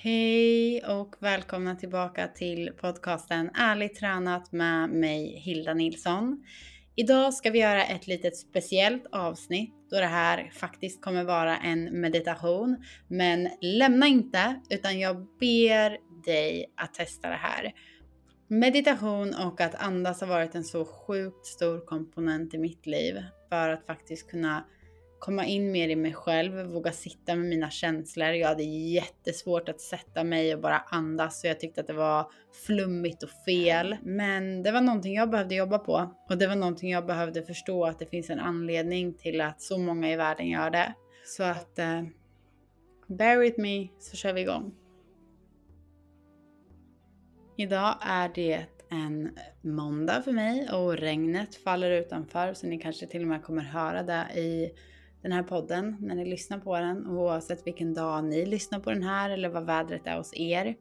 Hej och välkomna tillbaka till podcasten Ärligt tränat med mig Hilda Nilsson. Idag ska vi göra ett litet speciellt avsnitt då det här faktiskt kommer vara en meditation. Men lämna inte utan jag ber dig att testa det här. Meditation och att andas har varit en så sjukt stor komponent i mitt liv för att faktiskt kunna komma in mer i mig själv, våga sitta med mina känslor. Jag hade jättesvårt att sätta mig och bara andas och jag tyckte att det var flummigt och fel. Men det var någonting jag behövde jobba på och det var någonting jag behövde förstå att det finns en anledning till att så många i världen gör det. Så att uh, bear with me så kör vi igång. Idag är det en måndag för mig och regnet faller utanför så ni kanske till och med kommer höra det i den här podden när ni lyssnar på den oavsett vilken dag ni lyssnar på den här eller vad vädret är hos er.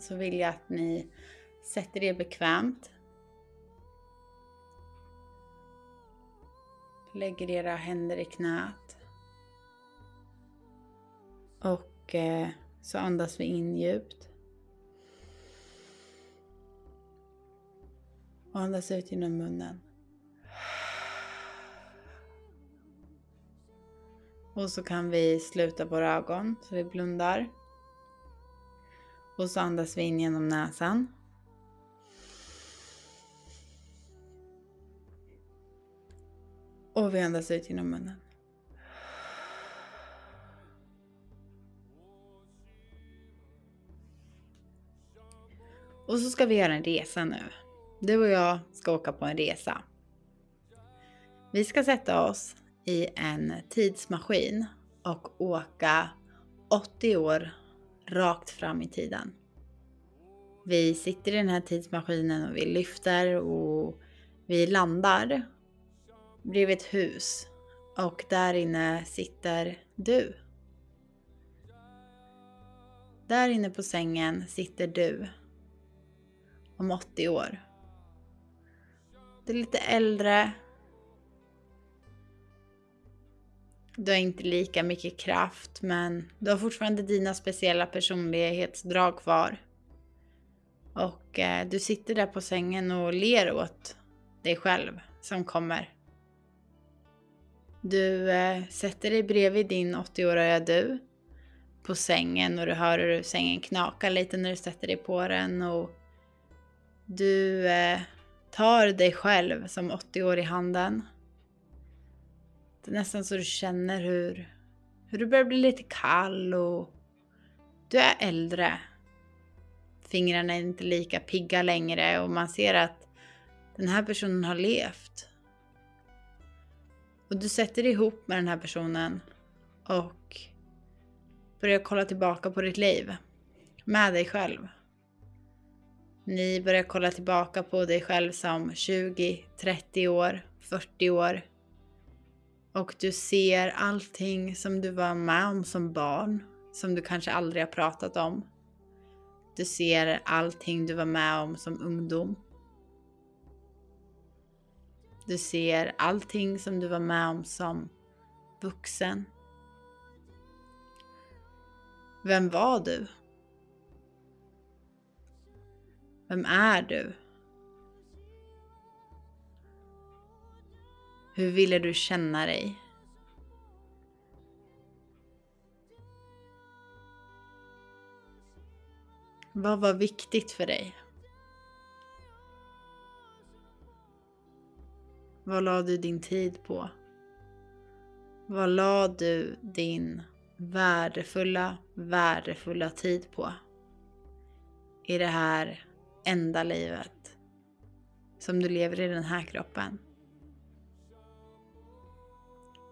Så vill jag att ni sätter er bekvämt. Lägger era händer i knät. Och eh, så andas vi in djupt. Och andas ut genom munnen. Och så kan vi sluta våra ögon så vi blundar. Och så andas vi in genom näsan. Och vi andas ut genom munnen. Och så ska vi göra en resa nu. Du och jag ska åka på en resa. Vi ska sätta oss i en tidsmaskin och åka 80 år rakt fram i tiden. Vi sitter i den här tidsmaskinen och vi lyfter och vi landar bredvid ett hus och där inne sitter du. Där inne på sängen sitter du om 80 år. Du är lite äldre, Du har inte lika mycket kraft men du har fortfarande dina speciella personlighetsdrag kvar. Och eh, du sitter där på sängen och ler åt dig själv som kommer. Du eh, sätter dig bredvid din 80-åriga du på sängen och du hör hur sängen knakar lite när du sätter dig på den och du eh, tar dig själv som 80 år i handen det är nästan så du känner hur, hur du börjar bli lite kall och du är äldre. Fingrarna är inte lika pigga längre och man ser att den här personen har levt. Och du sätter dig ihop med den här personen och börjar kolla tillbaka på ditt liv. Med dig själv. Ni börjar kolla tillbaka på dig själv som 20, 30 år, 40 år, och du ser allting som du var med om som barn, som du kanske aldrig har pratat om. Du ser allting du var med om som ungdom. Du ser allting som du var med om som vuxen. Vem var du? Vem är du? Hur ville du känna dig? Vad var viktigt för dig? Vad la du din tid på? Vad la du din värdefulla, värdefulla tid på? I det här enda livet som du lever i den här kroppen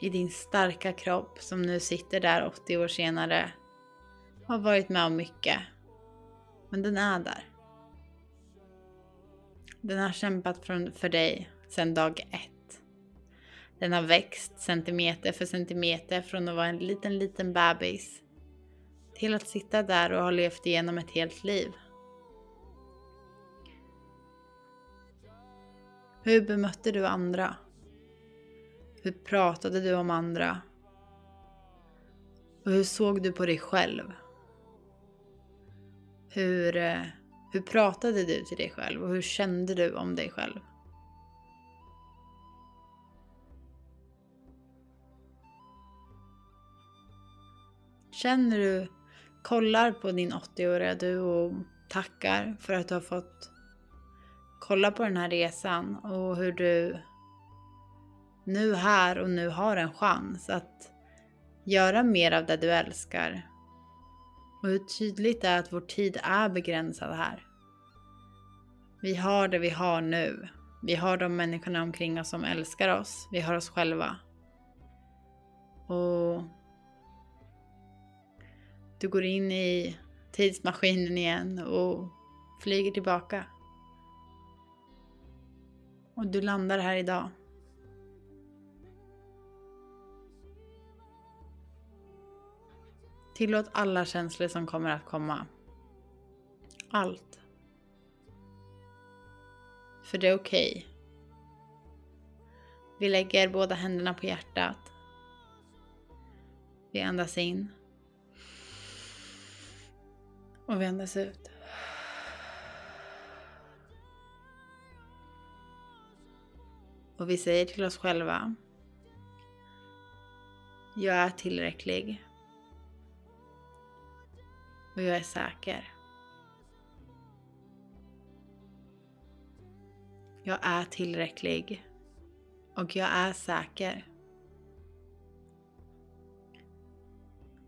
i din starka kropp som nu sitter där 80 år senare har varit med om mycket. Men den är där. Den har kämpat för dig sedan dag ett. Den har växt centimeter för centimeter från att vara en liten, liten bebis till att sitta där och ha levt igenom ett helt liv. Hur bemötte du andra? Hur pratade du om andra? Och hur såg du på dig själv? Hur, eh, hur pratade du till dig själv och hur kände du om dig själv? Känner du, kollar på din 80-åriga du och tackar för att du har fått kolla på den här resan och hur du nu här och nu har en chans att göra mer av det du älskar. Och hur tydligt det är att vår tid är begränsad här. Vi har det vi har nu. Vi har de människorna omkring oss som älskar oss. Vi har oss själva. Och du går in i tidsmaskinen igen och flyger tillbaka. Och du landar här idag. Tillåt alla känslor som kommer att komma. Allt. För det är okej. Okay. Vi lägger båda händerna på hjärtat. Vi andas in. Och vi andas ut. Och vi säger till oss själva. Jag är tillräcklig. Och jag är säker. Jag är tillräcklig. Och jag är säker.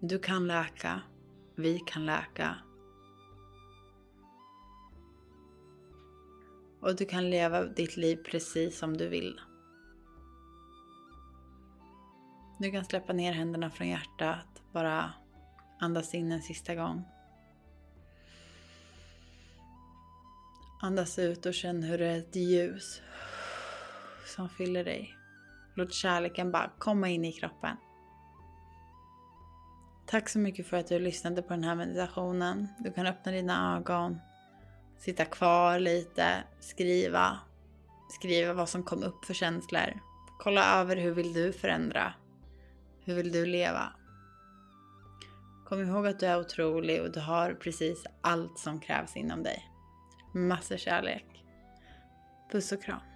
Du kan läka. Vi kan läka. Och du kan leva ditt liv precis som du vill. Du kan släppa ner händerna från hjärtat. Bara andas in en sista gång. Andas ut och känn hur det är ett ljus som fyller dig. Låt kärleken bara komma in i kroppen. Tack så mycket för att du lyssnade på den här meditationen. Du kan öppna dina ögon, sitta kvar lite, skriva. Skriva vad som kom upp för känslor. Kolla över hur vill du förändra? Hur vill du leva? Kom ihåg att du är otrolig och du har precis allt som krävs inom dig. Massor kärlek. Puss och kram.